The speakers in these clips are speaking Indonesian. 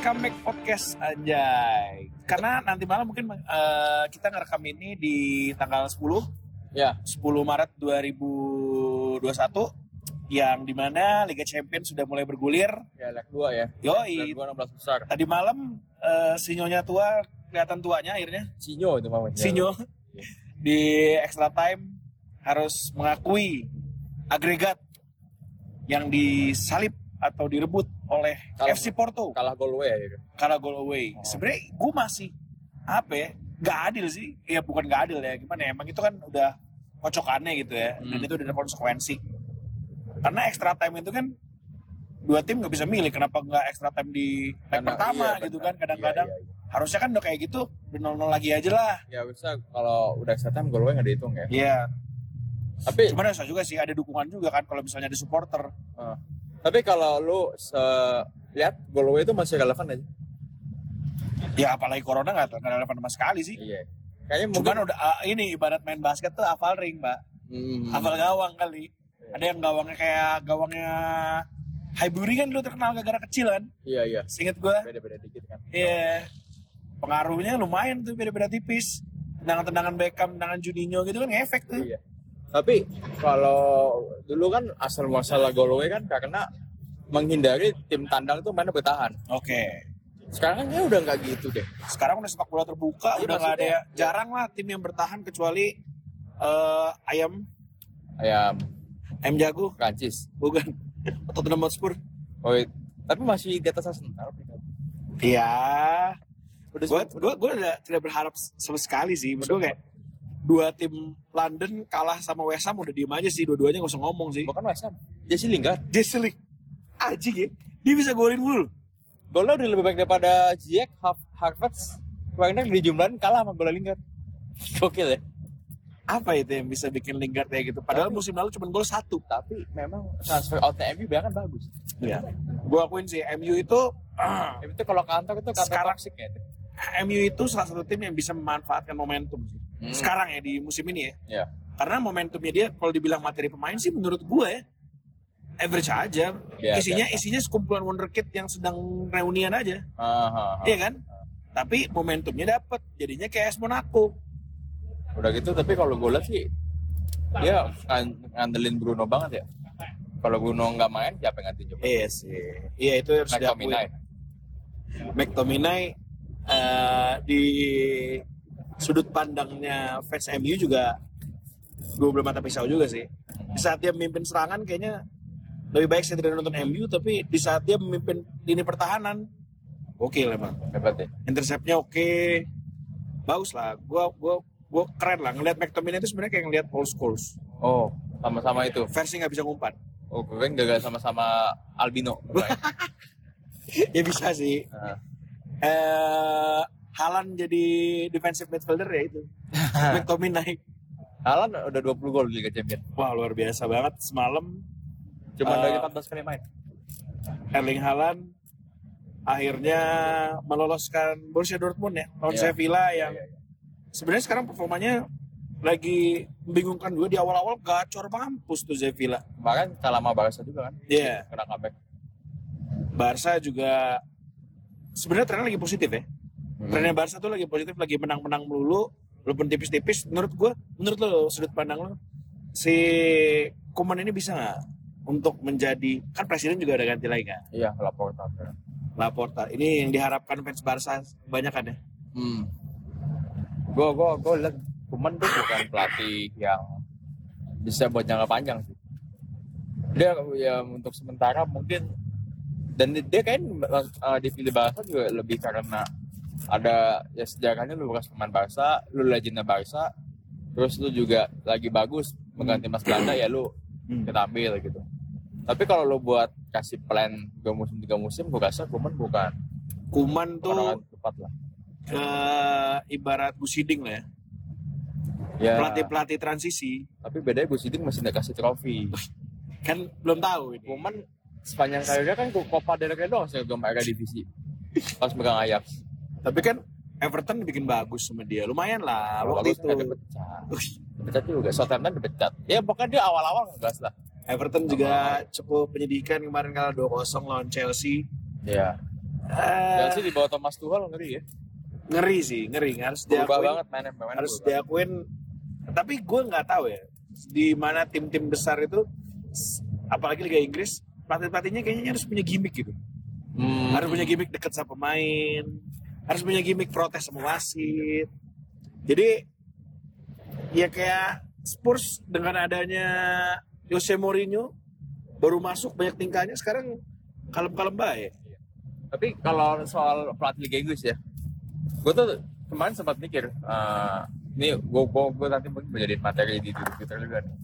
Comeback podcast anjay. Karena nanti malam mungkin eh, kita ngerekam ini di tanggal 10 Ya, 10 Maret 2021 yang di mana Liga Champions sudah mulai bergulir. ya leg 2 ya. Yoi, Leg 2 16 besar. tadi malam eh, sinyonya tua kelihatan tuanya akhirnya. Sinyo itu mamanya. Sinyo di extra time harus mengakui agregat yang disalip atau direbut oleh Kalau- FC Porto Kalah gol away ya. karena goal away. Oh. Sebenarnya gue masih apa ya? Gak adil sih. Ya bukan gak adil ya. Gimana ya? Emang itu kan udah kocokannya gitu ya. Dan Hmm. itu udah ada konsekuensi. Karena extra time itu kan dua tim nggak bisa milih kenapa nggak extra time di leg pertama iya, gitu benar. kan kadang-kadang Iya, iya, iya. harusnya kan udah kayak gitu udah nol nol lagi aja lah Ya bisa kalau udah extra time gol away nggak dihitung ya. Iya Tapi cuman bisa juga sih ada dukungan juga kan kalau misalnya ada supporter eh, tapi kalau lu lihat gol away itu masih relevan aja. ya apalagi corona nggak relevan sama sekali sih Iya. Kayaknya mungkin cuman udah ah, ini ibarat main basket tuh hafal ring mbak Hmm. hafal gawang kali ada yang gawangnya kayak gawangnya Highbury kan dulu terkenal gara-gara kecil kan Iya, iya. seinget gue Beda-beda dikit kan. iya pengaruhnya lumayan tuh beda-beda tipis tendangan-tendangan Beckham tendangan Juninho gitu kan ngefek tuh Iya. Tapi kalau dulu kan asal masalah gol away kan karena menghindari tim tandang itu mainnya bertahan. oke. Sekarang kan ya udah nggak gitu deh. sekarang udah sepak bola terbuka Iya, udah nggak ada ya. Jarang lah tim yang bertahan kecuali eh, ayam. Ayam. Ayam jago. Prancis. bukan. Tottenham Hotspur. Oh, iya. tapi masih di atas Arsenal. iya. Udah gue gue gue udah tidak berharap sama sekali sih. Maksud gue kayak dua tim London kalah sama West Ham udah diem aja sih dua-duanya gak usah ngomong sih bukan West Ham. Jesse Lingard. Jesse Link anjing ya dia bisa golin mulu Golnya udah lebih baik daripada Ziyech, Har- Havertz. Wagner di jumlahan kalah sama bola Lingard. Gokil ya. apa itu yang bisa bikin Lingard kayak gitu padahal Tapi- musim lalu cuma gol satu Tapi memang transfer outnya MU bahkan bagus. Iya. gue akuin sih MU itu Itu kalau kantor itu kantor Sekarang- toxic ya. itu. MU itu salah satu tim yang bisa memanfaatkan momentum sih. Hmm. Sekarang ya di musim ini ya. Iya. Karena momentumnya dia kalau dibilang materi pemain sih menurut gue ya average aja. Biasa. isinya isinya sekumpulan wonderkid yang sedang reunian aja. Aha. Iya kan? Tapi momentumnya dapet. Jadinya kayak Monaco. Udah gitu tapi kalau gue lihat sih dia ngan- ngandelin Bruno banget ya. Kalau Bruno nggak main siapa yang ganti coba? Iya sih. Iya itu harus diakui. McTominay. McTominay eh, di sudut pandangnya fans MU juga dua belah mata pisau juga sih. Di saat dia memimpin serangan kayaknya lebih baik saya tidak nonton MU tapi di saat dia memimpin lini pertahanan oke lah emang. Hebat ya. Interceptnya oke. Bagus lah. Gua gua gua keren lah ngelihat McTominay itu sebenarnya kayak ngelihat Paul Scholes. Oh, sama-sama itu. Versi nggak bisa ngumpat. Oh, keren gak sama-sama albino. ya bisa sih. Nah, Eh Halan jadi defensive midfielder ya itu. McTominay. Haaland udah 20 gol di Liga Champions. Wah luar biasa banget semalam Cuma Eh, dari 14 kali main. Erling Haaland akhirnya meloloskan Borussia Dortmund ya lawan Iya. Sevilla yang Iya, iya. sebenarnya sekarang performanya lagi membingungkan gue di awal-awal gacor mampus tuh Sevilla. Kemarin kalah sama Barca juga kan. Iya, Kena comeback. Barca juga sebenarnya trennya lagi positif ya. Hmm. Barca tuh lagi positif, lagi menang-menang melulu, walaupun tipis-tipis. Menurut gue, menurut lo sudut pandang lo, si Kuman ini bisa nggak untuk menjadi kan presiden juga ada ganti lagi kan? Iya, Laporta. Laporta. Ini yang diharapkan fans Barca banyak kan ya? Hmm. Gue gue gue liat Kuman tuh bukan pelatih yang bisa buat jangka panjang sih. Dia ya untuk sementara mungkin dan dia kan uh, dipilih Barca juga lebih karena ada ya sejarahnya lu bekas pemain Barca, lu legendnya Barca, terus lu juga lagi bagus mengganti Mas Belanda ya lu Hmm. kita ambil gitu. Tapi kalau lu buat kasih plan dua musim tiga musim, gue rasa Kuman bukan Kuman tuh tepat lah. eh, ibarat Busiding lah ya. Ya, Pelatih-pelatih transisi tapi bedanya Gus Hiddink masih nggak kasih trofi. kan belum tahu ini. Kuman sepanjang karirnya kan Copa del Rey doang sih belum ada divisi. Pas megang Ajax. Tapi kan Everton bikin bagus sama dia. Lumayan lah Kalau waktu itu. dipecat. Dipecat juga. Southampton dipecat. Ya pokoknya dia awal-awal ngegas lah. Everton juga cukup penyidikan kemarin kalah 2-0 lawan Chelsea. Iya. Eh, Chelsea di bawah Thomas Tuchel ngeri ya. ngeri sih, ngeri. Harus Berubah diakuin, banget mainnya, mainnya harus berubah. diakuin. Tapi gue nggak tahu ya di mana tim-tim besar itu, apalagi Liga Inggris, pelatih-pelatihnya kayaknya harus punya gimmick gitu. Hmm. Harus punya gimmick deket sama pemain, harus punya gimmick protes sama wasit. Jadi ya kayak Spurs dengan adanya Jose Mourinho baru masuk banyak tingkahnya sekarang kalem-kalem baik. Tapi kalau soal pelatih Liga Inggris ya, gue tuh kemarin sempat mikir, eh, ini gue gue nanti mungkin menjadi materi di Twitter juga nih.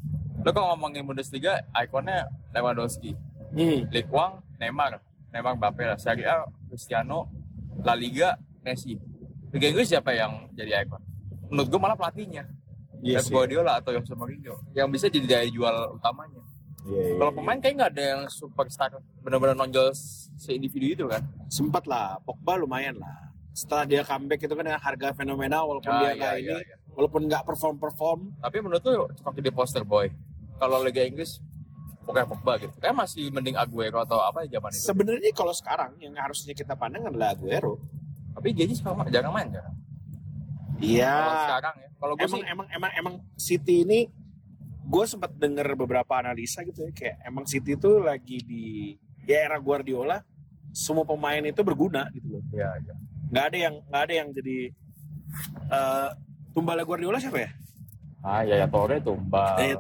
Lo kalau ngomongin Bundesliga, ikonnya Lewandowski, Hmm. 1, Neymar, Neymar Mbappe lah, Serie A, Cristiano, La Liga, Messi. Liga Inggris siapa yang jadi ikon? Menurut gue malah pelatihnya. Iya Pep sih. Guardiola atau Jose Mourinho yang bisa jadi daya jual utamanya. Iya, iya, Kalau iya. pemain kayak nggak ada yang superstar benar-benar nonjol se-individu itu kan. sempat lah Pogba lumayan lah setelah dia comeback itu kan dengan harga fenomenal walaupun Ah, dia iya, iya, ini iya. walaupun nggak perform perform Tapi menurut tuh cocok jadi poster boy. Kalau Liga Inggris pokoknya Pogba gitu. Kayak masih mending Aguero atau apa ya zaman itu. sebenarnya kalau sekarang yang harusnya kita pandang adalah Aguero Tapi Gigi sekarang ma- jarang main kan. iya Kalau sekarang ya. Kalau gue emang sih emang emang emang City ini gue sempat denger beberapa analisa gitu ya kayak emang City itu lagi di ya era Guardiola semua pemain itu berguna gitu loh ya, ya. nggak ada yang nggak ada yang jadi eh tumbalnya Guardiola siapa ya Ah ya ya Torre tumbal. Eh,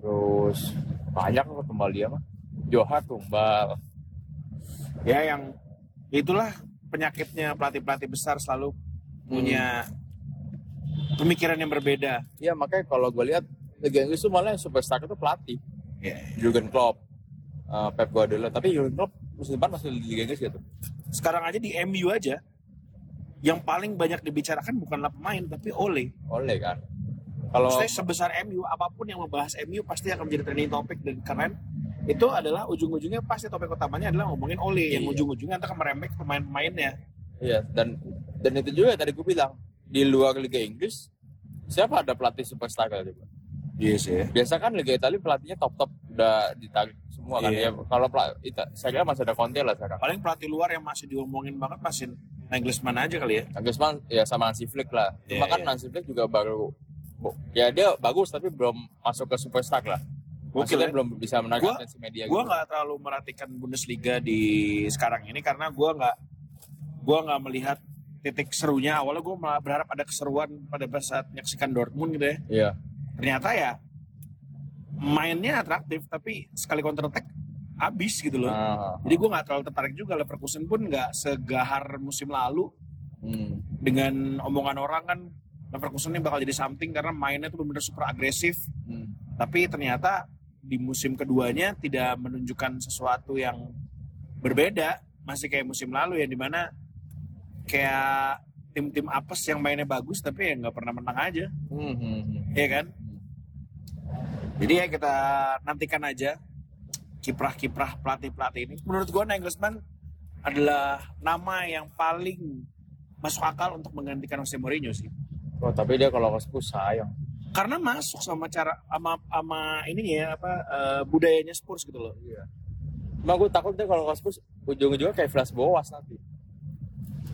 Terus banyak kok tumbal dia mah. Johar tumbal. ya yang itulah penyakitnya pelatih pelatih besar selalu punya pemikiran yang berbeda Iya makanya kalau gue lihat Liga Inggris tuh malah yang superstar itu pelatih. ya Jurgen Klopp, eh, Pep Guardiola. Tapi Jurgen Klopp musim depan masih di Liga Inggris gitu. sekarang aja di MU aja yang paling banyak dibicarakan bukanlah pemain tapi Ole Oleh kan. Kalau Maksudnya sebesar MU apa pun yang membahas MU pasti akan menjadi trending topik dan keren itu adalah ujung-ujungnya pasti topik utamanya adalah ngomongin Ole yang Iya. ujung-ujungnya akan merembek pemain-pemainnya Iya, dan dan itu juga tadi gue bilang di luar Liga Inggris siapa ada pelatih superstar kali itu? iya sih Biasa kan Liga Italia pelatihnya top-top udah ditarik semua kan Iya. ya. Kalau pelatih saya kira masih ada Conte lah sekarang. paling pelatih luar yang masih diomongin banget masih Nagelsmann aja kali ya Nagelsmann ya sama Hansi Flick lah. Cuma Iya, kan iya. Hansi Flick juga baru ya dia bagus tapi belum masuk ke superstar lah. Maksudnya ya. belum bisa menarik Gua- atensi media gue gitu. nggak terlalu merhatikan Bundesliga di sekarang ini karena gue nggak gue nggak melihat titik serunya awalnya gue malah berharap ada keseruan pada saat menyaksikan Dortmund gitu ya Iya. ternyata ya mainnya atraktif tapi sekali counter attack habis gitu loh Ah, jadi gue nggak terlalu tertarik juga Leverkusen pun nggak segahar musim lalu hmm. dengan omongan orang kan Leverkusen ini bakal jadi something karena mainnya tuh benar-benar super agresif Hmm. tapi ternyata di musim keduanya tidak menunjukkan sesuatu yang berbeda. Masih kayak musim lalu ya di mana kayak tim-tim apes yang mainnya bagus tapi ya nggak pernah menang aja. Hmm, hmm, ya kan? Jadi ya kita nantikan aja kiprah-kiprah pelatih-pelatih ini. Menurut gua Nagelsmann adalah nama yang paling masuk akal untuk menggantikan Jose Mourinho sih. Oh, tapi dia kalau ke sayang. Karena masuk sama cara sama sama ini ya apa eh, budayanya Spurs gitu loh Iya. Cuma gue takut deh kalau Spurs ujung-ujungnya kayak Flash Boas nanti.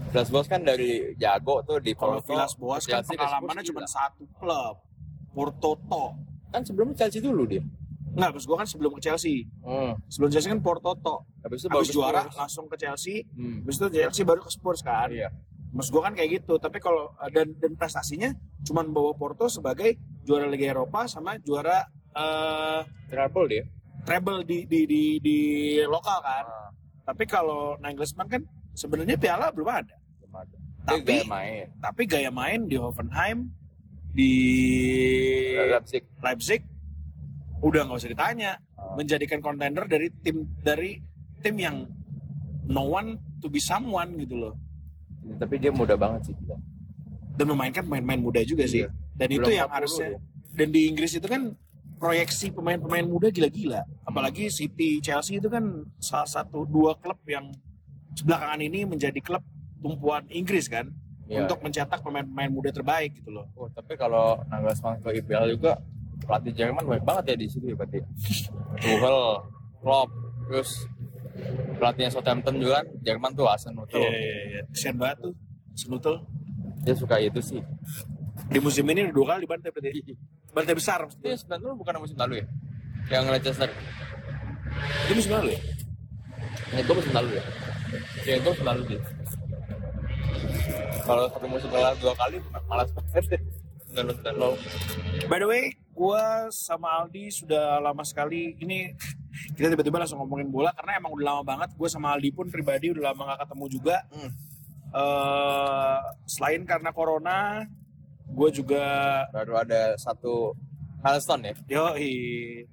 Flash Boas kan dari jago tuh di Kalau Porto, Villas Boas kan pengalamannya cuma satu klub, Portoto. Kan sebelumnya Chelsea dulu dia. Enggak, pas gue kan sebelum ke Chelsea. Hmm. Sebelum Chelsea kan Portoto. Habis itu Habis juara Spurs. langsung ke Chelsea. Hmm. Habis itu Chelsea baru ke Spurs kan. Iya. Mas gue kan kayak gitu. Tapi kalau dan dan prestasinya cuma bawa Porto sebagai juara Liga Eropa sama juara eh Treble dia. treble di di di, di lokal kan. Ah, Tapi kalau Nagelsmann kan sebenarnya piala belum ada. belum ada. Tapi- gaya main. Tapi gaya main di Hoffenheim di Leipzig. Leipzig udah nggak usah ditanya Ah. menjadikan kontender dari tim dari tim yang no one to be someone gitu loh Tapi dia muda banget sih dan memainkan pemain-pemain muda juga sih Iya. Dan itu Belum yang 40 harusnya dia. dan di Inggris itu kan proyeksi pemain-pemain muda gila-gila apalagi City Chelsea itu kan salah satu dua klub yang belakangan ini menjadi klub tumpuan Inggris kan Iya. untuk mencetak pemain-pemain muda terbaik gitu loh Oh, tapi kalau Nagelsmann ke IPL juga pelatih Jerman baik banget ya di situ ya berarti. Tuchel, Klopp, terus pelatihnya Southampton juga kan Jerman tuh Asen Iya, Nuttall iya, iya. Kesian banget tuh. Senutul. dia suka itu sih Di musim ini udah dua kali dibantai berarti. Bantai besar maksudnya. dia sebenarnya bukan musim lalu ya yang Leicester Ini musim lalu ya? itu musim lalu ya ya itu musim lalu dia kalau satu musim kalah dua kali malas banget deh dan lo By the way, gua sama Aldi sudah lama sekali ini kita tiba-tiba langsung ngomongin bola karena emang udah lama banget. Gue sama Aldi pun pribadi udah lama gak ketemu juga. Hmm. Eh, selain karena corona, gue juga baru ada satu milestone ya yo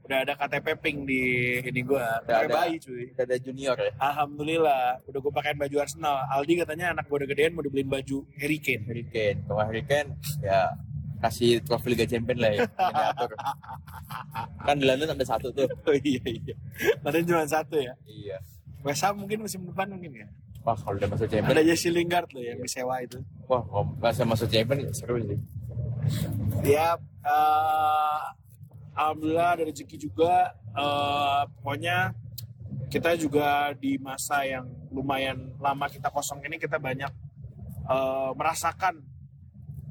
udah ada KTP pink di ini gue. Udah ada. bayi cuy. udah ada junior ya Alhamdulillah, udah gue pakein baju Arsenal. Aldi katanya anak gue udah gedean mau dibeliin baju Harry Kane. Harry Kane kalau Harry Kane ya kasih trofi Liga Champions lah ya miniatur kan di London ada satu tuh Oh iya iya. Padahal cuma satu ya. iya West Ham mungkin musim depan mungkin ya. Wah kalau udah masuk Ada Champions Jesse Lingard loh yang disewa itu. wah kalau masih masuk Champions seru sih Ya, eh, alhamdulillah ada rezeki juga. Eh, pokoknya kita juga di masa yang lumayan lama kita kosong ini kita banyak eh, merasakan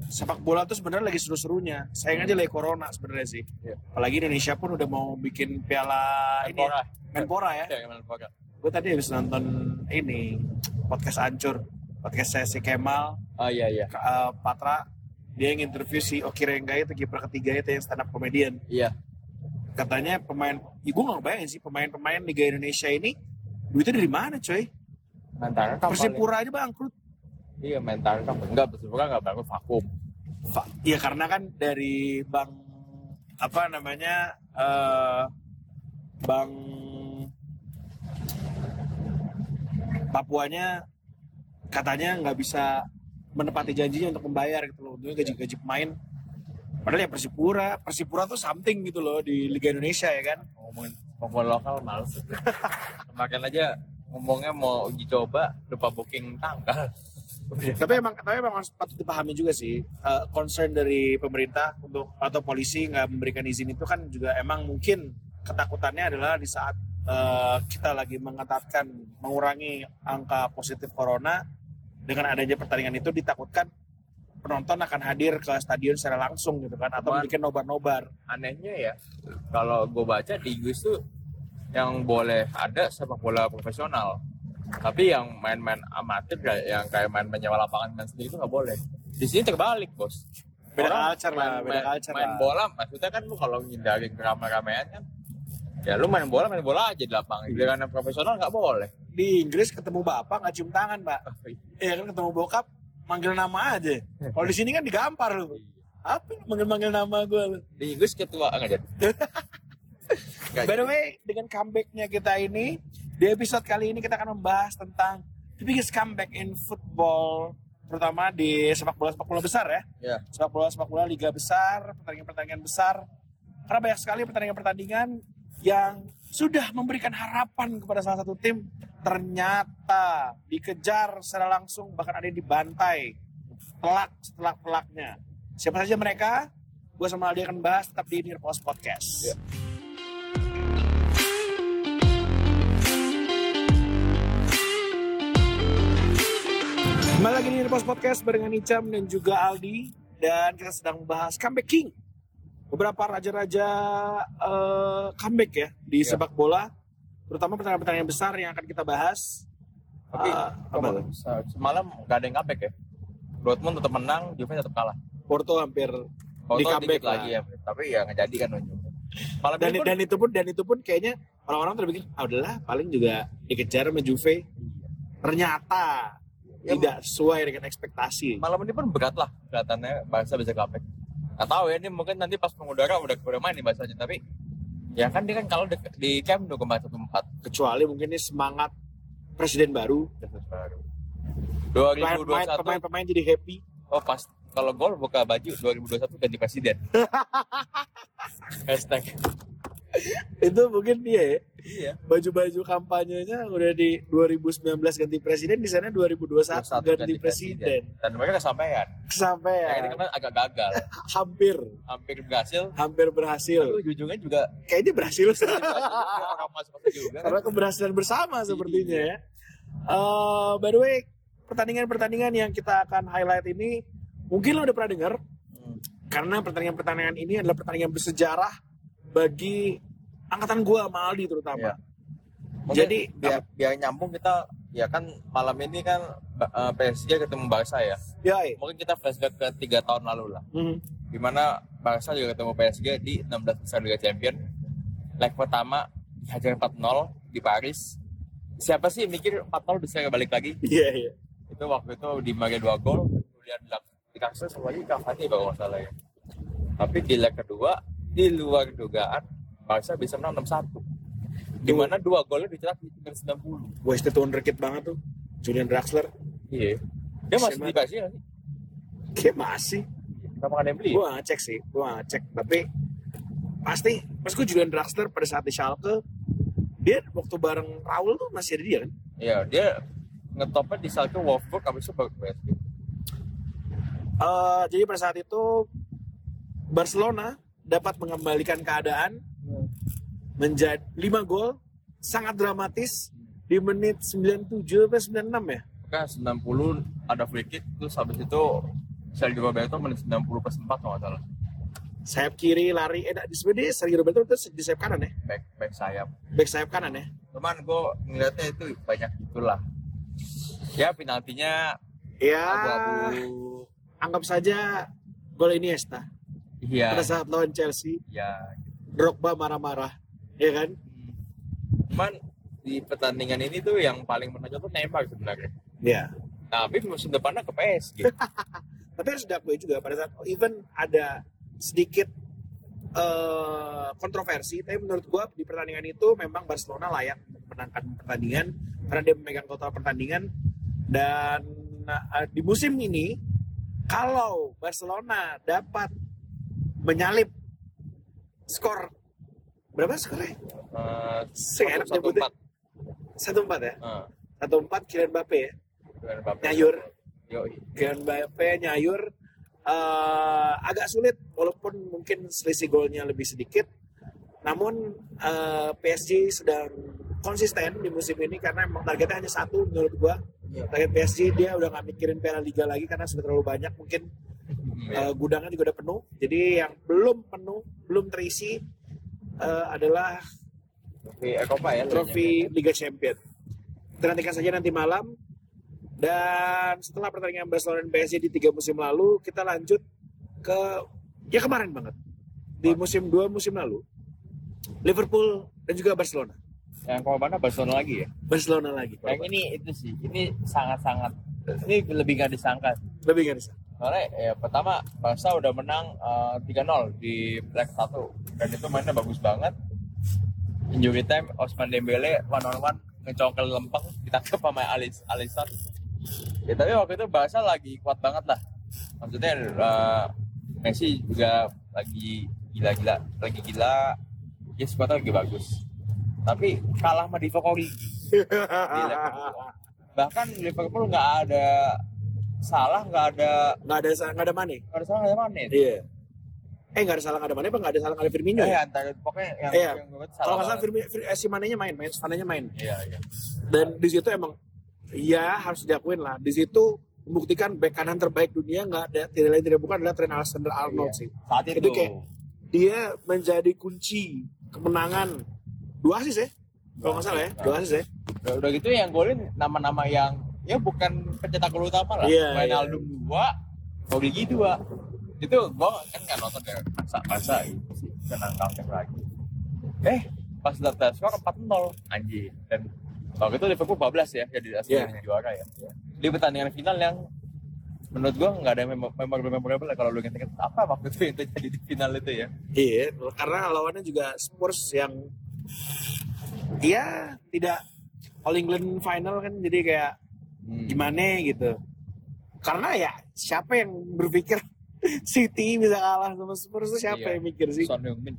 sepak bola tuh sebenarnya lagi seru-serunya. Sayang aja lagi corona sebenarnya sih. Iya. Apalagi Indonesia pun udah mau bikin piala ini ya, Menpora. Menpora ya. ya Menpora Gue tadi habis nonton ini podcast Ancur, podcast saya si Kemal, oh iya iya. Eh, Patra. Dia yang interview si Oki Rengga itu kiper ketiga itu yang stand up comedian. Iya. Katanya pemain ibu nggak bayangin sih pemain-pemain Liga Indonesia ini duitnya dari mana coy? Mental kan Persipura aja bangkrut. Iya mental kan enggak Persipura enggak bagus vakum. Fa- ya karena kan dari bank apa namanya eh bank Papuanya katanya nggak bisa menepati janjinya untuk membayar gitu loh. Untuk gaji-gaji pemain. Padahal ya Persipura Persipura tuh something gitu loh di Liga Indonesia ya kan. Ngomongin bola lokal males. Kemarin aja ngomongnya mau uji coba lupa booking tanggal tapi emang tapi emang harus patut dipahami juga sih. Eh, concern dari pemerintah untuk atau polisi nggak memberikan izin itu kan juga emang mungkin ketakutannya adalah di saat eh, kita lagi mengetatkan mengurangi angka positif corona. Dengan adanya pertandingan itu ditakutkan penonton akan hadir ke stadion secara langsung gitu kan atau bikin nobar-nobar. anehnya ya kalau gue baca di Inggris tuh yang boleh ada sepak bola profesional. Tapi yang main-main amatir kayak yang kayak main menyewa lapangan main sendiri itu nggak boleh. Di sini terbalik bos. Beda Orang culture lah, main, beda main- culture main lah. bola maksudnya kan lu kalau ngindarin keramaian kan ya lu main bola main bola aja di lapangan. Giliran yang profesional nggak boleh. Di Inggris ketemu bapak nggak cium tangan pak. Iya. Kan ketemu bokap manggil nama aja. Kalau di sini kan digampar lu. Apa lu manggil-manggil nama gue lu? Di Inggris ketua nggak jadi. By the way, dengan comebacknya kita ini, di episode kali ini kita akan membahas tentang the biggest comeback in football, terutama di sepak bola sepak bola besar ya, ya sepak bola sepak bola liga besar, pertandingan-pertandingan besar. Karena banyak sekali pertandingan-pertandingan yang sudah memberikan harapan kepada salah satu tim, ternyata dikejar secara langsung bahkan ada yang dibantai telak setelak telaknya. Siapa saja mereka? Gue sama Aldi akan bahas tetap di Near Post Podcast. Ya. Kembali lagi di Post Podcast barengan Icam dan juga Aldi dan kita sedang membahas comeback king. Beberapa raja-raja eh, comeback ya di Ya. sepak bola, terutama pertandingan-pertandingan besar yang akan kita bahas. Oke, Ah, apa tuh? Se- semalam nggak ada yang comeback ya. Dortmund tetap menang, Juve tetap kalah. Porto hampir Porto Di comeback lah. lagi ya, tapi ya nggak jadi kan. Malam dan pun, dan itu pun dan itu pun kayaknya orang-orang terpikir ah udahlah paling juga dikejar sama Juve. Ternyata Ya, tidak sesuai dengan ekspektasi. malam ini pun berat lah kelihatannya Barca bisa comeback. Nggak tahu ya ini mungkin nanti pas mengudara udah udah main nih bahasanya tapi ya kan dia kan kalau di, di camp dua koma satu empat Kecuali mungkin ini semangat presiden baru, baru. Dua ribu dua satu pemain pemain jadi happy. oh pas kalau gol buka baju 2021 ganti presiden. Hashtag itu mungkin dia ya Iya. baju-baju kampanyenya udah di 2019 ganti presiden di sana 2021 Satu ganti, presiden. Dan mereka kesampaian. Kesampaian. Yang ini kan agak gagal. hampir Hampir berhasil. hampir berhasil. Tapi ujungnya juga Kayaknya berhasil orang masuk-masuk juga. kan. karena keberhasilan bersama sepertinya ya. Eh, by the way, pertandingan-pertandingan yang kita akan highlight ini mungkin lo udah pernah dengar Hmm. karena pertandingan-pertandingan ini adalah pertandingan bersejarah bagi angkatan gua sama Aldi terutama. Mungkin Jadi biar, biar nyambung kita ya kan malam ini kan eh, PSG ketemu Barca ya. ya, eh. Mungkin kita flashback ke tiga tahun lalu lah. Hmm. Di mana Barca juga ketemu PSG di 16 besar Liga Champion. Leg pertama dihajar 4-0 di Paris. Siapa sih mikir 4-0 bisa balik lagi? Iya, iya. Itu waktu itu di Maria 2 gol, kemudian di sama lagi Cavani kalau nggak salah ya. Tapi di leg kedua, di luar dugaan, Barca bisa menang 6-1. Di mana dua golnya dicetak di tinggal 90. Wasted wonderkid banget tuh. Julian Draxler. Iya. Dia masih di PSG nggak sih? Kayak masih. Kenapa nggak ada yang beli? Gue ngecek sih. Gue ngecek. Tapi pasti. Pas gue Julian Draxler pada saat di Schalke. Dia waktu bareng Raul tuh masih ada dia kan? Iya, dia ngetopnya di Schalke Wolfsburg habis itu baru ke PSG. Eh, jadi pada saat itu Barcelona dapat mengembalikan keadaan menjadi 5 gol sangat dramatis di menit 97 sampai 96 ya. Maka 90 ada free kick terus habis itu Sergio Roberto menit 90 plus 4 kalau nggak salah. Sayap kiri lari eh nah, sebenarnya Sergio Roberto itu di sayap kanan ya. Back back sayap. Back sayap kanan ya. Cuman gue ngeliatnya itu banyak itulah. Ya penaltinya Ya, abu-abu. anggap saja gol Iniesta Iya. pada saat lawan Chelsea. Ya. Drogba marah-marah, ya kan? Cuman di pertandingan ini tuh yang paling menonjol tuh Neymar sebenarnya. Ya. Tapi musim depannya ke PSG. Tapi harus diakui juga pada saat even ada sedikit eh, kontroversi, tapi menurut gua di pertandingan itu memang Barcelona layak menangkan pertandingan karena dia memegang total pertandingan dan eh, di musim ini kalau Barcelona dapat menyalip skor berapa skornya? Eh, Seenak satu nyebutnya. Satu empat ya? Eh, Satu empat Kylian Mbappe ya? Kylian Mbappe. Nyayur. Yoi. Kylian Mbappe nyayur eh, agak sulit walaupun mungkin selisih golnya lebih sedikit namun eh, PSG sedang konsisten di musim ini karena emang targetnya hanya satu menurut gua target PSG dia udah nggak mikirin Piala Liga lagi karena sudah terlalu banyak mungkin Hmm, ya. eh, gudangnya juga udah penuh jadi yang belum penuh belum terisi eh, adalah Trofi Eropa ya. trofi Liga Champion. Kita nantikan saja nanti malam. Dan setelah pertandingan Barcelona dan PSG di tiga musim lalu, kita lanjut ke ya kemarin banget di musim dua musim lalu Liverpool dan juga Barcelona. Yang korbannya Barcelona lagi ya. Barcelona lagi. Yang ini itu sih, ini sangat-sangat ini lebih gak disangka. Lebih nggak bisa. Soalnya ya pertama Barca udah menang eh, 3-0 di leg 1 dan itu mainnya bagus banget. Injury time Osman Dembele one on one ngecongkel lempeng ditangkap sama Alis Alisson. Ya tapi waktu itu Barca lagi kuat banget lah. Maksudnya eh, Messi juga lagi gila-gila, lagi gila. Ya squadnya lagi bagus. Tapi kalah sama Divock Origi. Bahkan Liverpool nggak ada salah, nggak ada Nggak ada nggak ada Mane. nggak ada salah nggak ada Mane. Iya. Eh nggak ada salah nggak ada Mane apa nggak ada salah nggak ada Firmino Eh, ya? antara pokoknya yang, Iya. yang gue Kalau nggak salah. Firmino, Fir- eh, si Manenya main, main, Manenya main. Iya, iya. Dan di situ emang ya harus diakuin lah. Di situ membuktikan bek kanan terbaik dunia nggak ada tidak lain tidak bukan adalah Trent Alexander Arnold Iya. sih. Saat itu, Itu kayak- Dia menjadi kunci kemenangan dua asis ya. Kalau nggak salah ya, dua asis ya. udah, udah gitu yang golin nama-nama yang ya bukan pencetak gol utama lah. Iya, Wijnaldum dua, Origi dua. Itu gua kan nggak nonton ya masa masa itu sih kena counter lagi. Eh pas data skor 4-0 anjir dan waktu itu Liverpool 12 ya jadi asli Iya. juara ya. Di pertandingan final yang menurut gua nggak ada memor- memorable memorable lah kalau lu inget-inget apa waktu itu yang terjadi di final itu ya. Iya, karena lawannya juga Spurs yang dia tidak All England final kan jadi kayak Hmm. gimana gitu. Karena ya siapa yang berpikir City bisa kalah sama Spurs itu siapa Iya. yang mikir sih? Son Heung-min.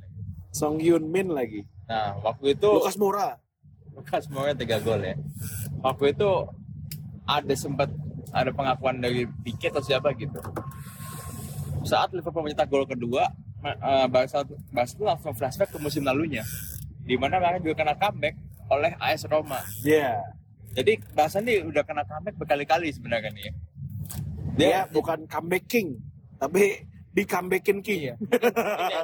Song Hyun Min lagi. Nah, waktu itu Lukas Moura. Lukas semuanya tiga gol ya. Waktu itu ada sempat ada pengakuan dari Pique atau siapa gitu. Saat Liverpool mencetak gol kedua, eh, Barca Barca itu langsung flashback ke musim lalunya, di mana mereka juga kena comeback oleh AS Roma. Iya. Jadi Barca ini udah kena comeback berkali-kali sebenarnya nih. ya. Dia bukan comeback king, tapi di comebackin king. Iya.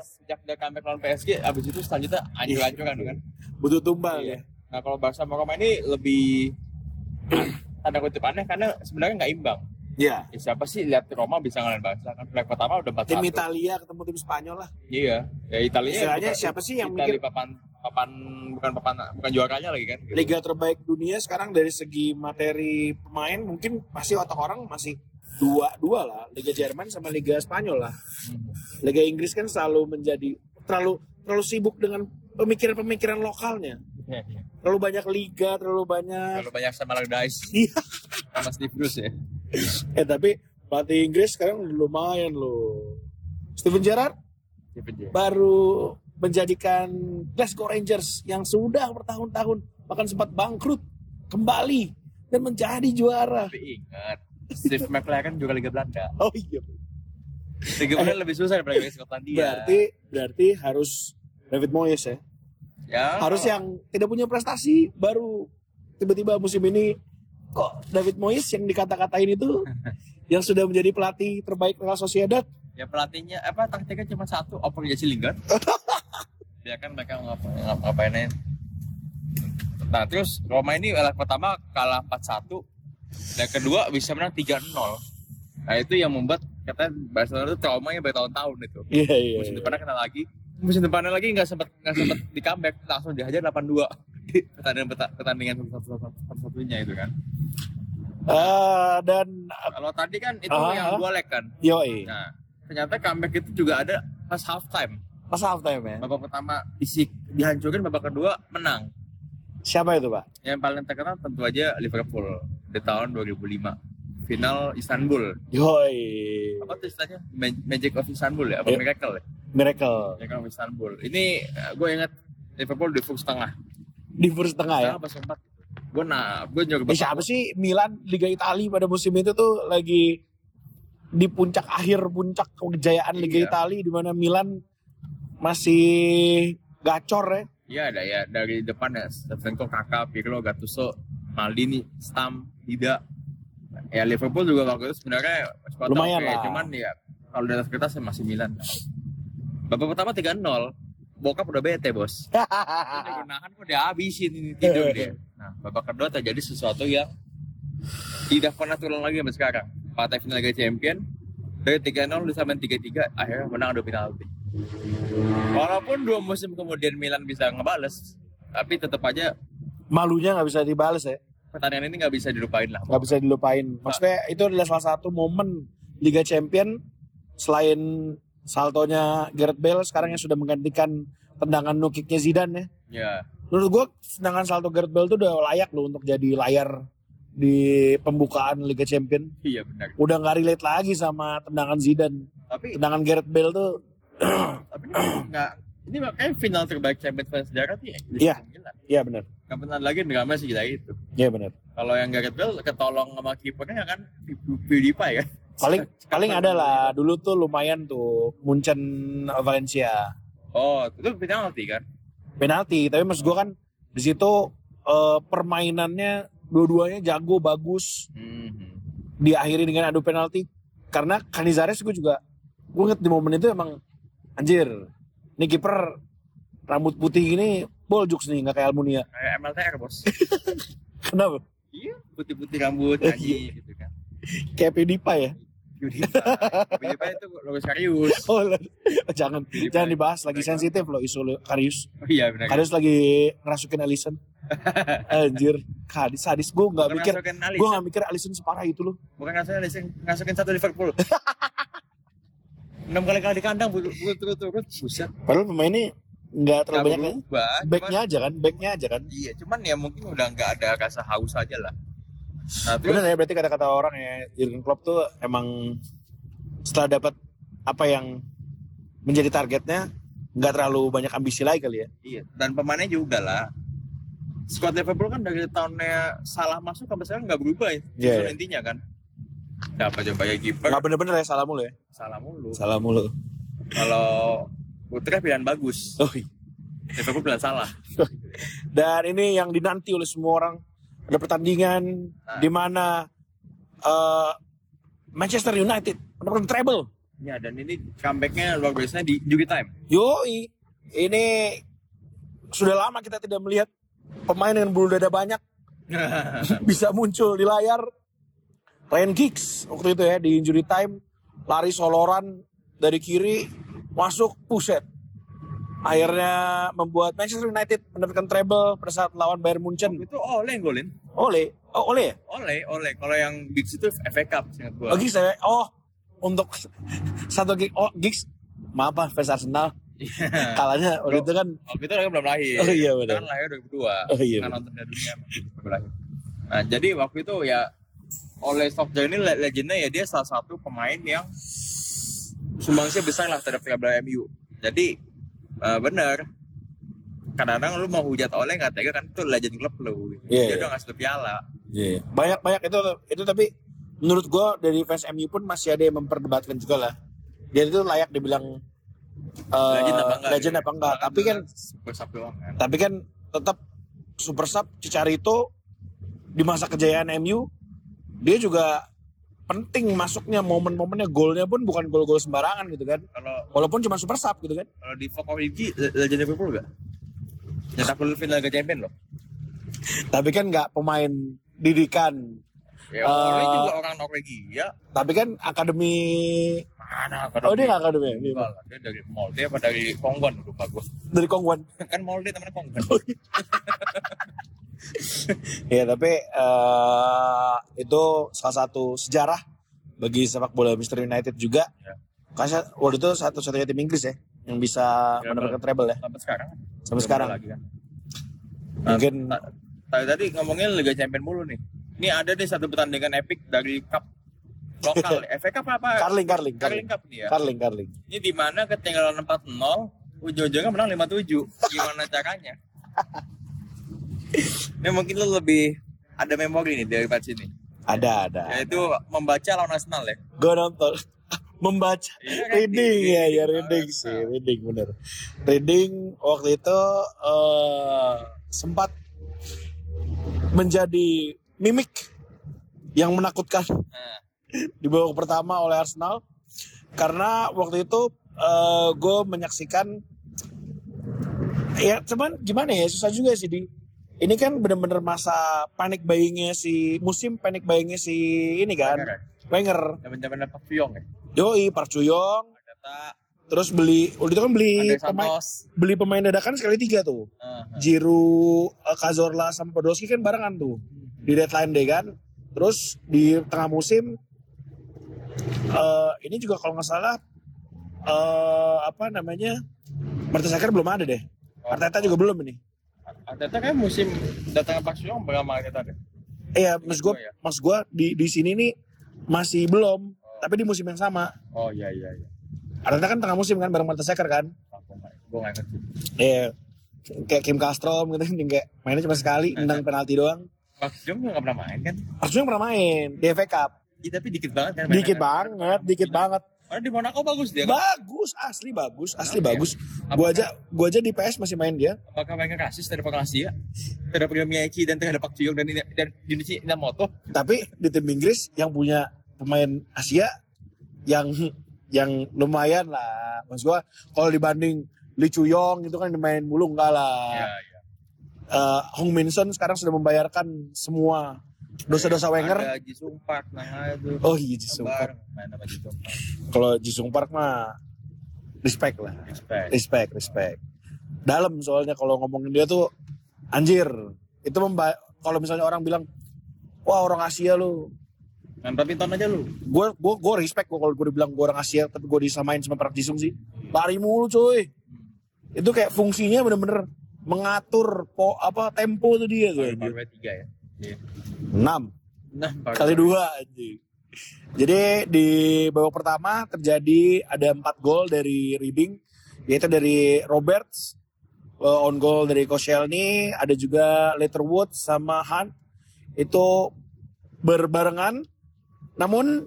Sejak dia comeback lawan PSG, abis itu selanjutnya hancur-hancuran kan. Butuh tumbal Iya. ya. Nah kalau Barca sama Roma ini lebih tanda kutip aneh karena sebenarnya nggak imbang. Iya. Ya, siapa sih lihat Roma bisa ngalahin Barca kan leg pertama udah 4 Tim Italia ketemu tim Spanyol lah. Iya, ya Italia Istilahnya siapa sih yang Italia mikir- papan papan bukan papan bukan juaranya lagi kan? gitu. Liga terbaik dunia sekarang dari segi materi pemain mungkin pasti otak orang masih dua dua lah Liga Jerman sama Liga Spanyol lah Hmm. Liga Inggris kan selalu menjadi terlalu terlalu sibuk dengan pemikiran-pemikiran lokalnya Iya, iya. terlalu banyak liga terlalu banyak Kalau banyak sama Allardyce Iya. sama Steve Bruce ya. eh tapi pelatih Inggris sekarang lumayan loh Steven Gerrard baru menjadikan Glasgow Rangers yang sudah bertahun-tahun bahkan sempat bangkrut kembali dan menjadi juara. Tapi ingat, Steve McLaren juga Liga Belanda. Oh iya. Liga Belanda lebih susah daripada Liga Skotlandia. Berarti berarti harus David Moyes ya. ya, Harus yang tidak punya prestasi baru tiba-tiba musim ini kok David Moyes yang dikata-katain itu yang sudah menjadi pelatih terbaik Real Sociedad. ya pelatihnya apa taktiknya cuma satu oper Jesse Lingard ya kan mereka ngapa ngap- ngapain nah terus Roma ini leg pertama kalah 4-1 dan kedua bisa menang 3-0 nah itu yang membuat katanya Barcelona itu traumanya bertahun-tahun itu. Iya iya. musim depannya kena lagi. Musim depannya lagi nggak sempat nggak sempat di comeback langsung dihajar 8-2 di pertandingan pertandingan satu-satunya itu kan. Eh, dan kalau tadi kan itu Ah, yang ah. dua leg kan? Yoi. Nah ternyata comeback itu juga ada pas half time pas half time ya. babak pertama isi dihancurin babak kedua menang Siapa itu pak? yang paling terkenal tentu aja Liverpool di tahun 2005 final Istanbul Yoi. apa tuh istilahnya Ma- Magic of Istanbul ya apa Iya. Miracle ya Miracle Miracle of Istanbul ini gue ingat Liverpool di full setengah di first tengah ya. setengah apa sempat gue nah gue juga Eh, siapa sih Milan Liga Italia pada musim itu tuh lagi di puncak akhir puncak kejayaan Liga Iya. Italia di mana Milan masih gacor ya. Iya ada ya dari depan ya Shevchenko, Kakak, Pirlo, Gattuso, Maldini, Stam, Dida. Ya Liverpool juga waktu itu sebenarnya Lumayan oke, lah. cuman ya kalau di atas kertas ya masih Milan. Babak pertama 3-0, bokap udah bete bos. Udah kok dia habisin ini tidur dia. Nah babak kedua terjadi sesuatu yang tidak pernah terulang lagi sampai sekarang. Partai final Liga Champion dari 3-0 disamain 3-3 akhirnya menang adu penalti. Walaupun dua musim kemudian Milan bisa ngebales, tapi tetap aja Malunya nggak bisa dibales ya. pertandingan ini nggak bisa dilupain lah. Nggak bisa dilupain. Maksudnya itu adalah salah satu momen Liga Champion selain saltonya Gareth Bale sekarang yang sudah menggantikan tendangan no kicknya Zidane ya. Ya, Menurut gue tendangan salto Gareth Bale itu udah layak loh untuk jadi layar di pembukaan Liga Champion. iya benar. Udah nggak relate lagi sama tendangan Zidane. Tapi Tendangan Gareth Bale tuh tapi ini nggak ini makanya final terbaik Champions League sejarah sih Inggris Iya. iya benar. Nggak pernah lagi drama sih gila itu. Iya benar. Kalau yang Gareth Bale ketolong sama kipernya kan PewDiePie kan. Paling paling ada lah dulu tuh lumayan tuh Munchen Valencia Oh, itu penalti kan? penalti tapi maksud gue kan di situ eh, permainannya dua-duanya jago bagus Mhm. diakhiri dengan adu penalti karena Canizares gue juga gue inget di momen itu emang anjir nih kiper rambut putih gini boljuks nih nggak kayak Almunia Kayak MLTR bos. kenapa iya, putih-putih rambut nyanyi gitu kan. kayak PewDiePie ya PewDiePie. PewDiePie itu logo serius. oh jangan PewDiePie. jangan dibahas lagi sensitif loh isu lo- Karius Oh iya benar. Karius lagi ngerasukin Alison anjir kadis sadis gue nggak mikir gue nggak mikir Alison separah itu loh bukan ngasukin Alisson, ngasukin satu Liverpool. Enam kali kalah di kandang berturut-turut, buset. padahal pemainnya nggak terlalu banyak ya. berubah. backnya aja kan backnya aja kan Iya, cuman ya mungkin udah nggak ada rasa haus aja lah. Nah, terus Bener ya berarti kata-kata orang ya Jurgen Klopp tuh emang setelah dapat apa yang menjadi targetnya nggak terlalu banyak ambisi lagi kali ya. Iya, dan pemainnya juga lah. Squad Liverpool kan dari tahunnya salah masuk sampai sekarang nggak berubah ya. Itu iya. intinya kan. Dapat coba ya kiper Nggak bener-bener ya salah mulu ya. salah mulu. Salah mulu. Kalau Utrecht pilihan bagus, Oh, iya. Liverpool pilihan salah. Dan ini yang dinanti oleh semua orang. Ada pertandingan Nah. di mana eh, Manchester United mendapatkan treble. Ya, dan ini comebacknya luar biasa di Juki Time. Yoi, ini sudah lama kita tidak melihat pemain dengan bulu dada banyak bisa muncul di layar. Ryan Giggs waktu itu ya di injury time lari soloran dari kiri masuk puset. Akhirnya membuat Manchester United mendapatkan treble pada saat lawan Bayern Munchen. itu oleh yang golin. Oleh, oh oleh ya? Oleh, oleh. Kalau yang Giggs itu FA Cup, seingat gua. Oh Giggs ya? Oh untuk satu gig, oh Giggs maaf Pak, fans Arsenal Iya. kalahnya waktu itu kan Waktu itu mereka belum lahir. Oh iya, benar. Kan lahir 2002. Oh iya, Kan nonton dari dunia baru lahir. Nah, jadi waktu itu ya oleh Solskjaer ini le- legendnya ya dia salah satu pemain yang sumbangsih besar lah terhadap piala MU. Jadi eh, bener kadang-kadang lu mau hujat oleh nggak tega kan itu legend klub lu. Iya, dia iya. udah ngasih piala. Iya. Banyak banyak itu itu tapi menurut gue dari fans MU pun masih ada yang memperdebatkan juga lah. Dia itu layak dibilang eh, legend apa enggak? legend gitu. apa enggak. Tapi kan super sub doang kan. tapi kan tetap super sub Cicarito di masa kejayaan MU dia juga penting masuknya momen-momennya golnya pun bukan gol-gol sembarangan gitu kan. Kalau Walaupun cuma super sub gitu kan. kalau di Fox Origi le- legend Liverpool gak? Nyetak gol final Liga Champion loh. Tapi kan nggak pemain didikan. Ya, orang juga orang Norwegia. Tapi kan akademi Mana Oh dia nggak akademi. Dia Enggak dia dari Molde apa dari Kongwon lupa gue. dari Kongwan. kan Molde temennya Kongwon. Ya tapi eh, itu salah satu sejarah bagi sepak bola Manchester United juga. Ya. Karena waktu itu satu-satunya tim Inggris ya yang bisa Treble. mendapatkan treble ya Sampai sekarang. sampai sekarang. Lagi kan. Mungkin Ta- Tadi tadi ngomongin Liga Champion mulu nih. Ini ada nih satu pertandingan epic dari cup lokal. FA Cup apa? Carling, Carling, Carling Carling, Cup nih ya. Carling, Carling. Ini di mana ketinggalan 4-0, ujung-ujungnya menang 5-7. Gimana caranya? Ini mungkin lu lebih ada memori nih dari match ini. Ada, ada. Yaitu membaca lawan Arsenal ya. Gue nonton membaca kan? reading ya ya Reading. reading sih reading bener reading waktu itu eh, sempat menjadi mimik yang menakutkan Nah, di babak pertama oleh Arsenal karena waktu itu gue menyaksikan ya cuman gimana ya susah juga sih di ini kan bener-bener masa panik buyingnya si musim panik buyingnya si ini kan Wenger ya? Zaman-zaman Pak Puyong ya. Yoi Park terus beli waktu itu kan beli pemain beli pemain dadakan sekali tiga tuh Ah, ah. Giroud, eh, sama Podolski kan barengan tuh di deadline day kan. Terus di tengah musim eh ini juga kalau nggak salah eh apa namanya Mertesacker belum ada deh. Arteta juga belum ini. Arteta kan musim datang Pak Puyong berapa Arteta deh? Iya, mas gue, ya? mas gue di di sini nih masih belum, tapi di musim yang sama. Oh iya iya iya. Arteta kan tengah musim kan bareng Mertesacker kan. Aku nggak, gue nggak ngerti. Iya, kayak Kim Castro gitu kayak mainnya cuma sekali, nendang penalti doang. Pak Puyong nggak pernah main kan? Harusnya pernah main di FA Cup. Iya tapi dikit banget kan. Dikit kan? banget, dikit banget. Karena di Monaco bagus dia. Kan? Bagus, asli bagus, asli Oke. bagus. Gua aja, gua aja di PS masih main dia. Apakah mereka rasis terhadap Asia? Terhadap Miyaki dan terhadap Pak Puyong dan dan Indonesia Inamoto? Tapi di tim Inggris yang punya pemain Asia yang yang lumayan lah. Mas gua kalau dibanding Lee Chuyong itu kan main mulu enggak lah. Iya iya. Eh, Hong Min Son sekarang sudah membayarkan semua dosa-dosa Wenger? Ada Jisung Park nah itu. Oh iya Jisung Park. kalau Jisung Park mah respect lah. Respect. Respect respect. Dalam soalnya kalau ngomongin dia tuh anjir. Itu memba kalau misalnya orang bilang wah orang Asia lu. Main tapi aja lu. Gue gue gue respect gue kalau gue dibilang gue orang Asia tapi gue disamain sama Park Jisung sih. Lari mulu cuy hmm. itu kayak fungsinya bener-bener mengatur po apa tempo tuh dia tuh. 6. 6 kali dua anjing. Jadi di babak pertama terjadi ada 4 gol dari Reading yaitu dari Roberts eh, on goal dari Koscielny, ada juga Letterwood sama Hunt itu berbarengan. Namun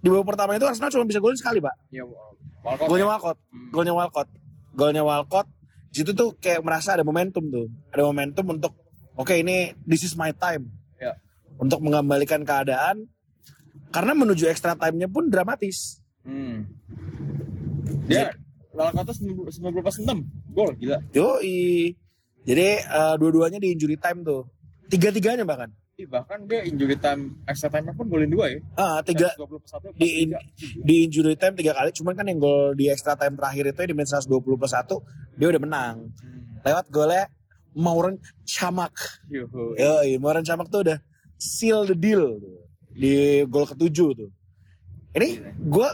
di babak pertama itu Arsenal cuma bisa golin sekali, Pak. Iya, Walcott. Golnya Walcott. Ya? Golnya Walcott. Golnya Walcott. Di situ tuh kayak merasa ada momentum tuh. Ada momentum untuk oke okay, ini this is my time Ya. Untuk mengembalikan keadaan. Karena menuju extra time-nya pun dramatis. Hmm. Dia Walcott 90 90 pas 6 gol gila. Yoi. Jadi eh, dua-duanya di injury time tuh. Tiga-tiganya bahkan. Ih, bahkan dia injury time extra time pun golin dua ya. Ah, tiga 20 plus 1 di in- di injury time tiga kali. Cuman kan yang gol di extra time terakhir itu di menit 120 plus 1 dia udah menang. Lewat golnya Mauren Chamak. Yoi, Mauren Chamak tuh udah seal the deal tuh. di gol ketujuh tuh. Ini gue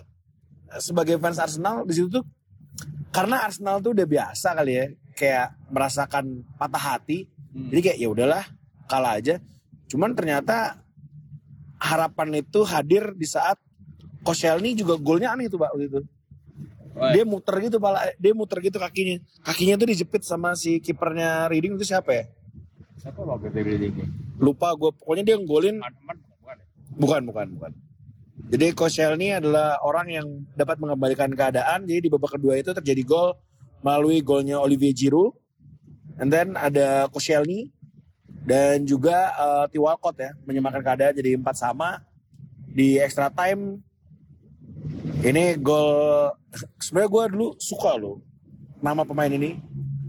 sebagai fans Arsenal di situ tuh karena Arsenal tuh udah biasa kali ya kayak merasakan patah hati. Hmm. Jadi kayak ya udahlah kalah aja. Cuman ternyata harapan itu hadir di saat Koscielny juga golnya aneh tuh Pak waktu itu. Dia muter gitu pala dia muter gitu kakinya. Kakinya tuh dijepit sama si kipernya Reading itu siapa ya? Siapa itu ini? Lupa gue pokoknya dia golin Arman bukan ya? Bukan, bukan, bukan. Jadi Koscielny adalah orang yang dapat mengembalikan keadaan. Jadi di babak kedua itu terjadi gol melalui golnya Olivier Giroud. And then ada Koscielny dan juga uh, Theo Walcott ya menyamakan keadaan jadi empat sama di extra time. Ini gol sebenarnya gue dulu suka loh nama pemain ini.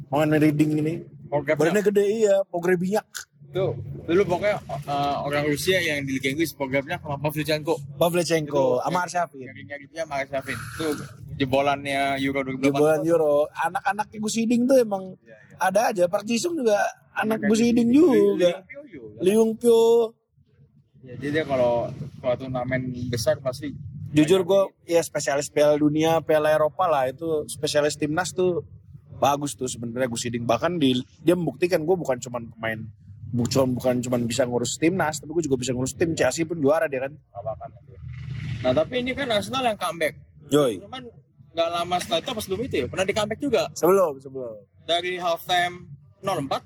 Pemain reading ini. Pogrebnya. Badannya gede iya, Pogrebinyak. Tuh, dulu pokoknya uh, orang Rusia yang di Liga Inggris programnya sama Pavlyuchenko. Pavlyuchenko sama Arshavin. Nyari-nyari dia sama Arshavin. Itu jebolannya Euro 2008. Jebolan Euro. Anak-anak Gus Hiding tuh emang Iya, iya. ada aja. Park Jisung juga anak Gus. Hiding juga. Liu Pio juga. Liung Pyo. Ya, jadi dia kalau kalau turnamen besar pasti Jujur gue ya spesialis Piala Dunia, Piala Eropa lah itu spesialis timnas tuh bagus tuh sebenarnya Gus Hiding. Bahkan di, dia membuktikan gue bukan cuman pemain bukan bukan cuman bisa ngurus timnas, tapi gue juga bisa ngurus tim Chelsea pun juara dia kan. itu. Nah tapi ini kan Arsenal yang comeback. Joy. Cuman nggak lama setelah itu pas sebelum itu ya pernah di comeback juga Sebelum sebelum. dari half time 04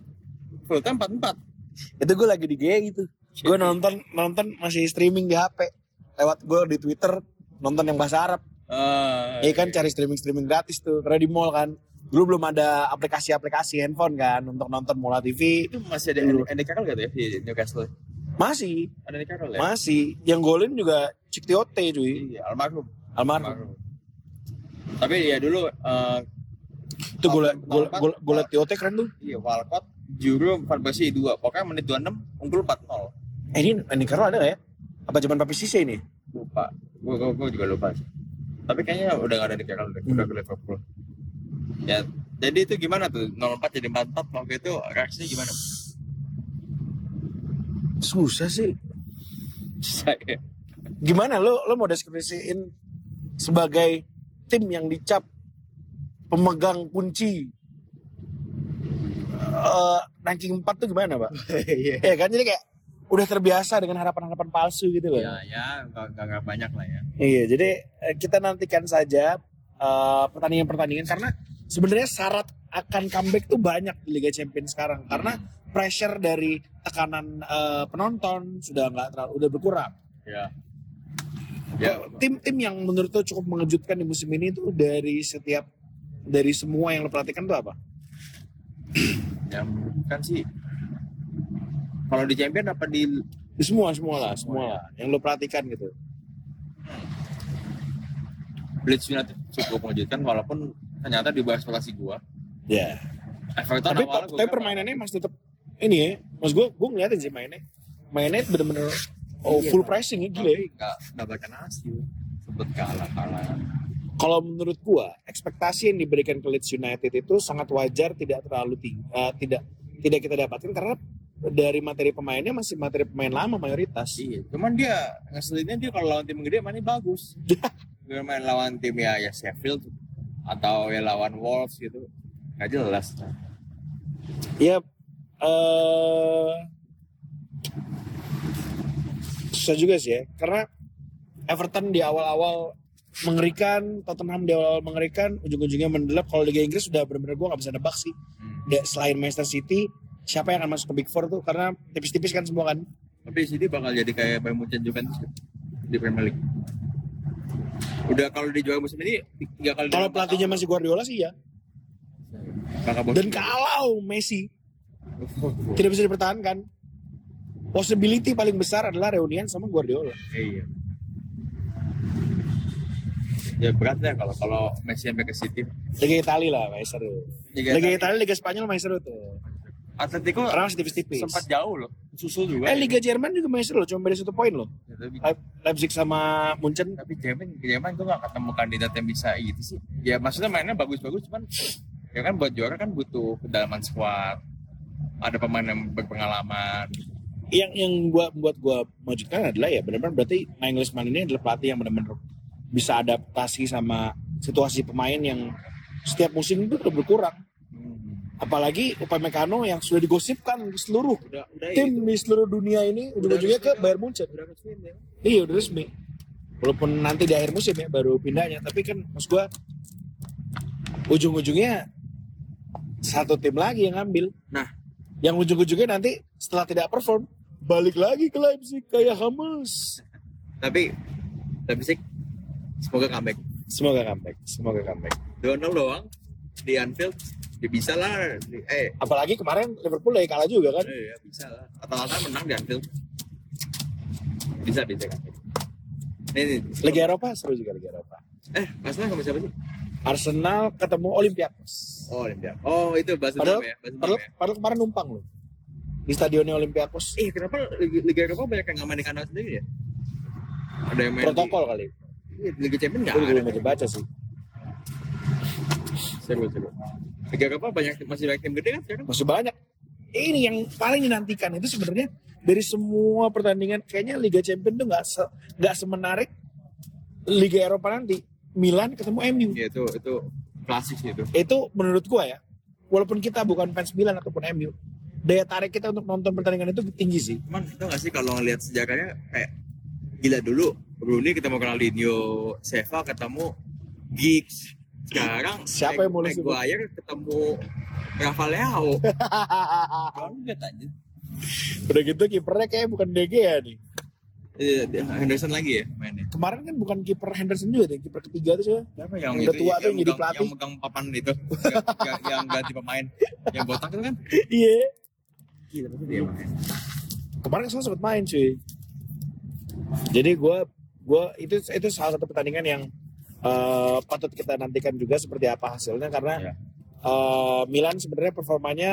full time 44. Itu gue lagi di GE gitu. Gue nonton nonton masih streaming di HP. Lewat gue di Twitter nonton yang bahasa Arab. Eh, Iya kan cari streaming streaming gratis tuh karena di mall kan. Dulu belum ada aplikasi-aplikasi handphone kan untuk nonton Mola TV. itu masih ada Dulu. Andy Carroll gak tuh ya di Newcastle? Masih, Ada Andy Carroll ya? masih. Yang golin juga Cik Tiote cuy. Iya, almarhum. Almarhum. Tapi ya dulu eh, Itu gol gol gol gol Tiote keren tuh. iya Walcott Juru Van Persie 2. Pokoknya menit 26 unggul 4-0. Eh ini Andy Carroll ada gak ya? Apa zaman Papi Sise ini? Lupa. Gue juga lupa sih. Tapi kayaknya udah gak ada di Carroll deh. Udah Hmm. ke Liverpool. Ya, jadi itu gimana tuh? 04 jadi 44 waktu itu reaksinya gimana? Susah sih. Saya Gimana lo lo mau deskripsiin sebagai tim yang dicap pemegang kunci eh ranking 4 tuh gimana, Pak? Iya. Ya kan jadi kayak udah terbiasa dengan harapan-harapan palsu gitu loh. Ya, ya, nggak nggak nggak banyak lah ya. Iya, jadi eh, kita nantikan saja eh, pertandingan-pertandingan karena sebenarnya syarat akan comeback tuh banyak di Liga Champions sekarang karena pressure dari tekanan eh, penonton sudah nggak terlalu udah berkurang. Ya. Ya, Tim-tim yang menurut lo cukup mengejutkan di musim ini tuh dari setiap dari semua yang lo perhatikan tuh apa? ya kan sih. Kalau di champion apa di Di semua semua lah, semua lah yang lo perhatikan gitu. Leeds United cukup mengejutkan walaupun ternyata di bawah ekspektasi gua. Ya. Everton Tapi awalnya tapi permainannya masih tetap ini ya. Mas gue gue ngeliatin sih mainnya. Mainnya bener-bener oh, Iya, full Pak. pressing ya gila. ya. tapi nggak berikan hasil. Sempet kalah kalah. kalau menurut gua ekspektasi yang diberikan ke Leeds United itu sangat wajar tidak terlalu tinggi eh, tidak tidak kita dapatkan karena dari materi pemainnya masih materi pemain lama mayoritas Iya, cuman dia ngeselinnya dia kalau lawan tim gede mainnya bagus. dia main lawan tim ya ya Sheffield atau ya lawan Wolves gitu. Gak jelas. ya eh susah juga sih ya karena Everton di awal-awal mengerikan, Tottenham di awal mengerikan, ujung-ujungnya mendelap. Kalau Liga Inggris sudah benar-benar gue nggak bisa nebak sih. Hmm. Selain Manchester City, siapa yang akan masuk ke Big Four tuh? Karena tipis-tipis kan semua kan. Tapi City bakal jadi kayak Bayern Munchen Juventus gitu, di Premier League. Udah kalau di juara musim ini tiga kali. Kalau pelatihnya masih Guardiola sih ya. Dan kalau Messi tidak bisa dipertahankan, possibility paling besar adalah reunian sama Guardiola. Iya. Ya berat ya kalau kalau Messi sampai ke City. Liga Italia lah, main seru. Liga Liga Italia. Italia, Liga Spanyol main seru tuh. Atletico Karena masih tipis-tipis. sempat jauh loh, susul juga. Eh Liga Jerman juga main seru loh, cuma beda satu poin loh. Ya, Leipzig sama Munchen. tapi Jerman, Jerman tuh gak ketemu kandidat yang bisa gitu sih. Ya maksudnya mainnya bagus-bagus, cuman ya kan buat juara kan butuh kedalaman squad. Ada pemain yang berpengalaman. Yang yang gua buat gua majukan adalah ya benar-benar berarti Nagelsmann ini adalah pelatih yang benar-benar bisa adaptasi sama situasi pemain yang setiap musim itu berkurang. Apalagi Upamecano yang sudah digosipkan ke seluruh Udah, udah tim di seluruh dunia ini ujung-ujungnya ke Bayern Munchen. Udah resmi ya. Iya udah resmi. Walaupun nanti di akhir musim ya baru pindahnya, tapi kan maksud gua ujung-ujungnya satu tim lagi yang ngambil. Nah. yang ujung-ujungnya nanti setelah tidak perform balik lagi ke Leipzig kayak Hamas. Tapi, sih semoga comeback. Semoga comeback, semoga comeback. Donald doang di Anfield ya bisa lah eh Apalagi kemarin Liverpool lagi kalah juga kan. iya bisa lah Atalanta menang di Anfield bisa bisa kan ini, ini. Liga Eropa seru juga Liga Eropa. eh Arsenal sama siapa sih Arsenal ketemu Olympiakos. oh Olympia oh itu bahasa Padahal, ya bahasa padahal, ya padahal kemarin numpang loh di stadionnya Olympiakos. eh kenapa Liga, Eropa banyak yang nggak main di kandang sendiri ya ada yang main Protokol kali. di, Iya, Liga Champions nggak Gue ada belum baca sih. seru seru Liga Eropa banyak masih banyak tim gede kan sekarang Masih banyak. Ini yang paling dinantikan itu sebenarnya dari semua pertandingan kayaknya Liga Champions tuh nggak se- nggak semenarik Liga Eropa nanti. Milan ketemu MU. ya itu itu klasik sih itu Itu menurut gua ya, walaupun kita bukan fans Milan ataupun MU, daya tarik kita untuk nonton pertandingan itu tinggi sih. Cuman tau gak sih kalau ngeliat sejarahnya kayak gila dulu Rooney ketemu Ronaldinho, Seva ketemu Giggs. Sekarang Siapa yang sebut? Maguire ketemu Rafa Leao. Banget aja. Udah gitu kipernya kayak bukan DG ya nih. Iya, Henderson lagi ya mainnya. Kemarin kan bukan kiper Henderson juga deh, kiper ketiga tuh siapa? Siapa Yang udah tua tuh yang jadi pelatih. Yang megang papan itu. yang, yang- yang ganti pemain. Yang botak itu kan. Iya. Gila, tapi dia main. Kemarin kan sempat main cuy. Jadi gua gua itu itu salah satu pertandingan yang eh, patut kita nantikan juga seperti apa hasilnya karena Iya. eh, Milan sebenarnya performanya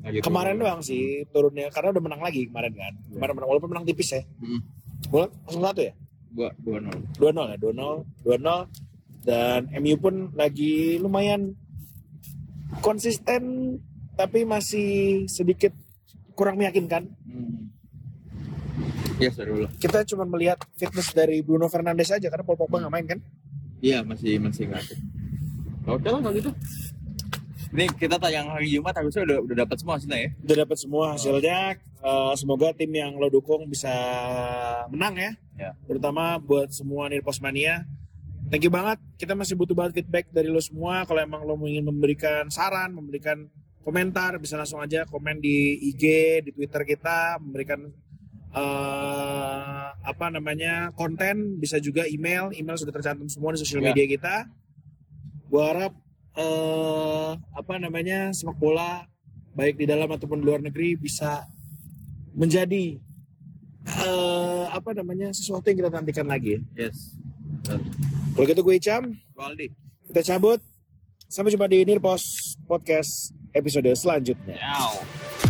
Lagi kemarin turun. doang sih turunnya karena udah menang lagi kemarin kan. Kemarin menang walaupun menang tipis ya. Hmm. Bola 1 ya? Dua, dua nol. 2-0 ya, 2-0, 2-0 dan MU pun lagi lumayan konsisten tapi masih sedikit kurang meyakinkan. Hmm. Ya seru lah. Kita cuma melihat fitness dari Bruno Fernandes aja karena Paul Pogba nggak main kan. Iya masih masih aktif. Oke lah kalau gitu. Ini kita tayang hari Jumat harusnya udah udah dapat semua hasilnya ya. Udah dapat semua hasilnya. Eh, semoga tim yang lo dukung bisa menang ya. Ya. Terutama buat semua Nirpos Mania. Thank you banget. Kita masih butuh banget feedback dari lo semua. Kalau emang lo ingin memberikan saran, memberikan komentar, bisa langsung aja komen di IG, di Twitter kita, memberikan eh, apa namanya konten, bisa juga email. Email sudah tercantum semua di sosial Ya. media kita. Gua harap eh, apa namanya sepak bola baik di dalam ataupun di luar negeri bisa menjadi eh, apa namanya sesuatu yang kita nantikan lagi. Yes. Kalau gitu gue Icam, Waldi. kita cabut. Sampai jumpa di Nirpos Podcast episode selanjutnya. Ciao.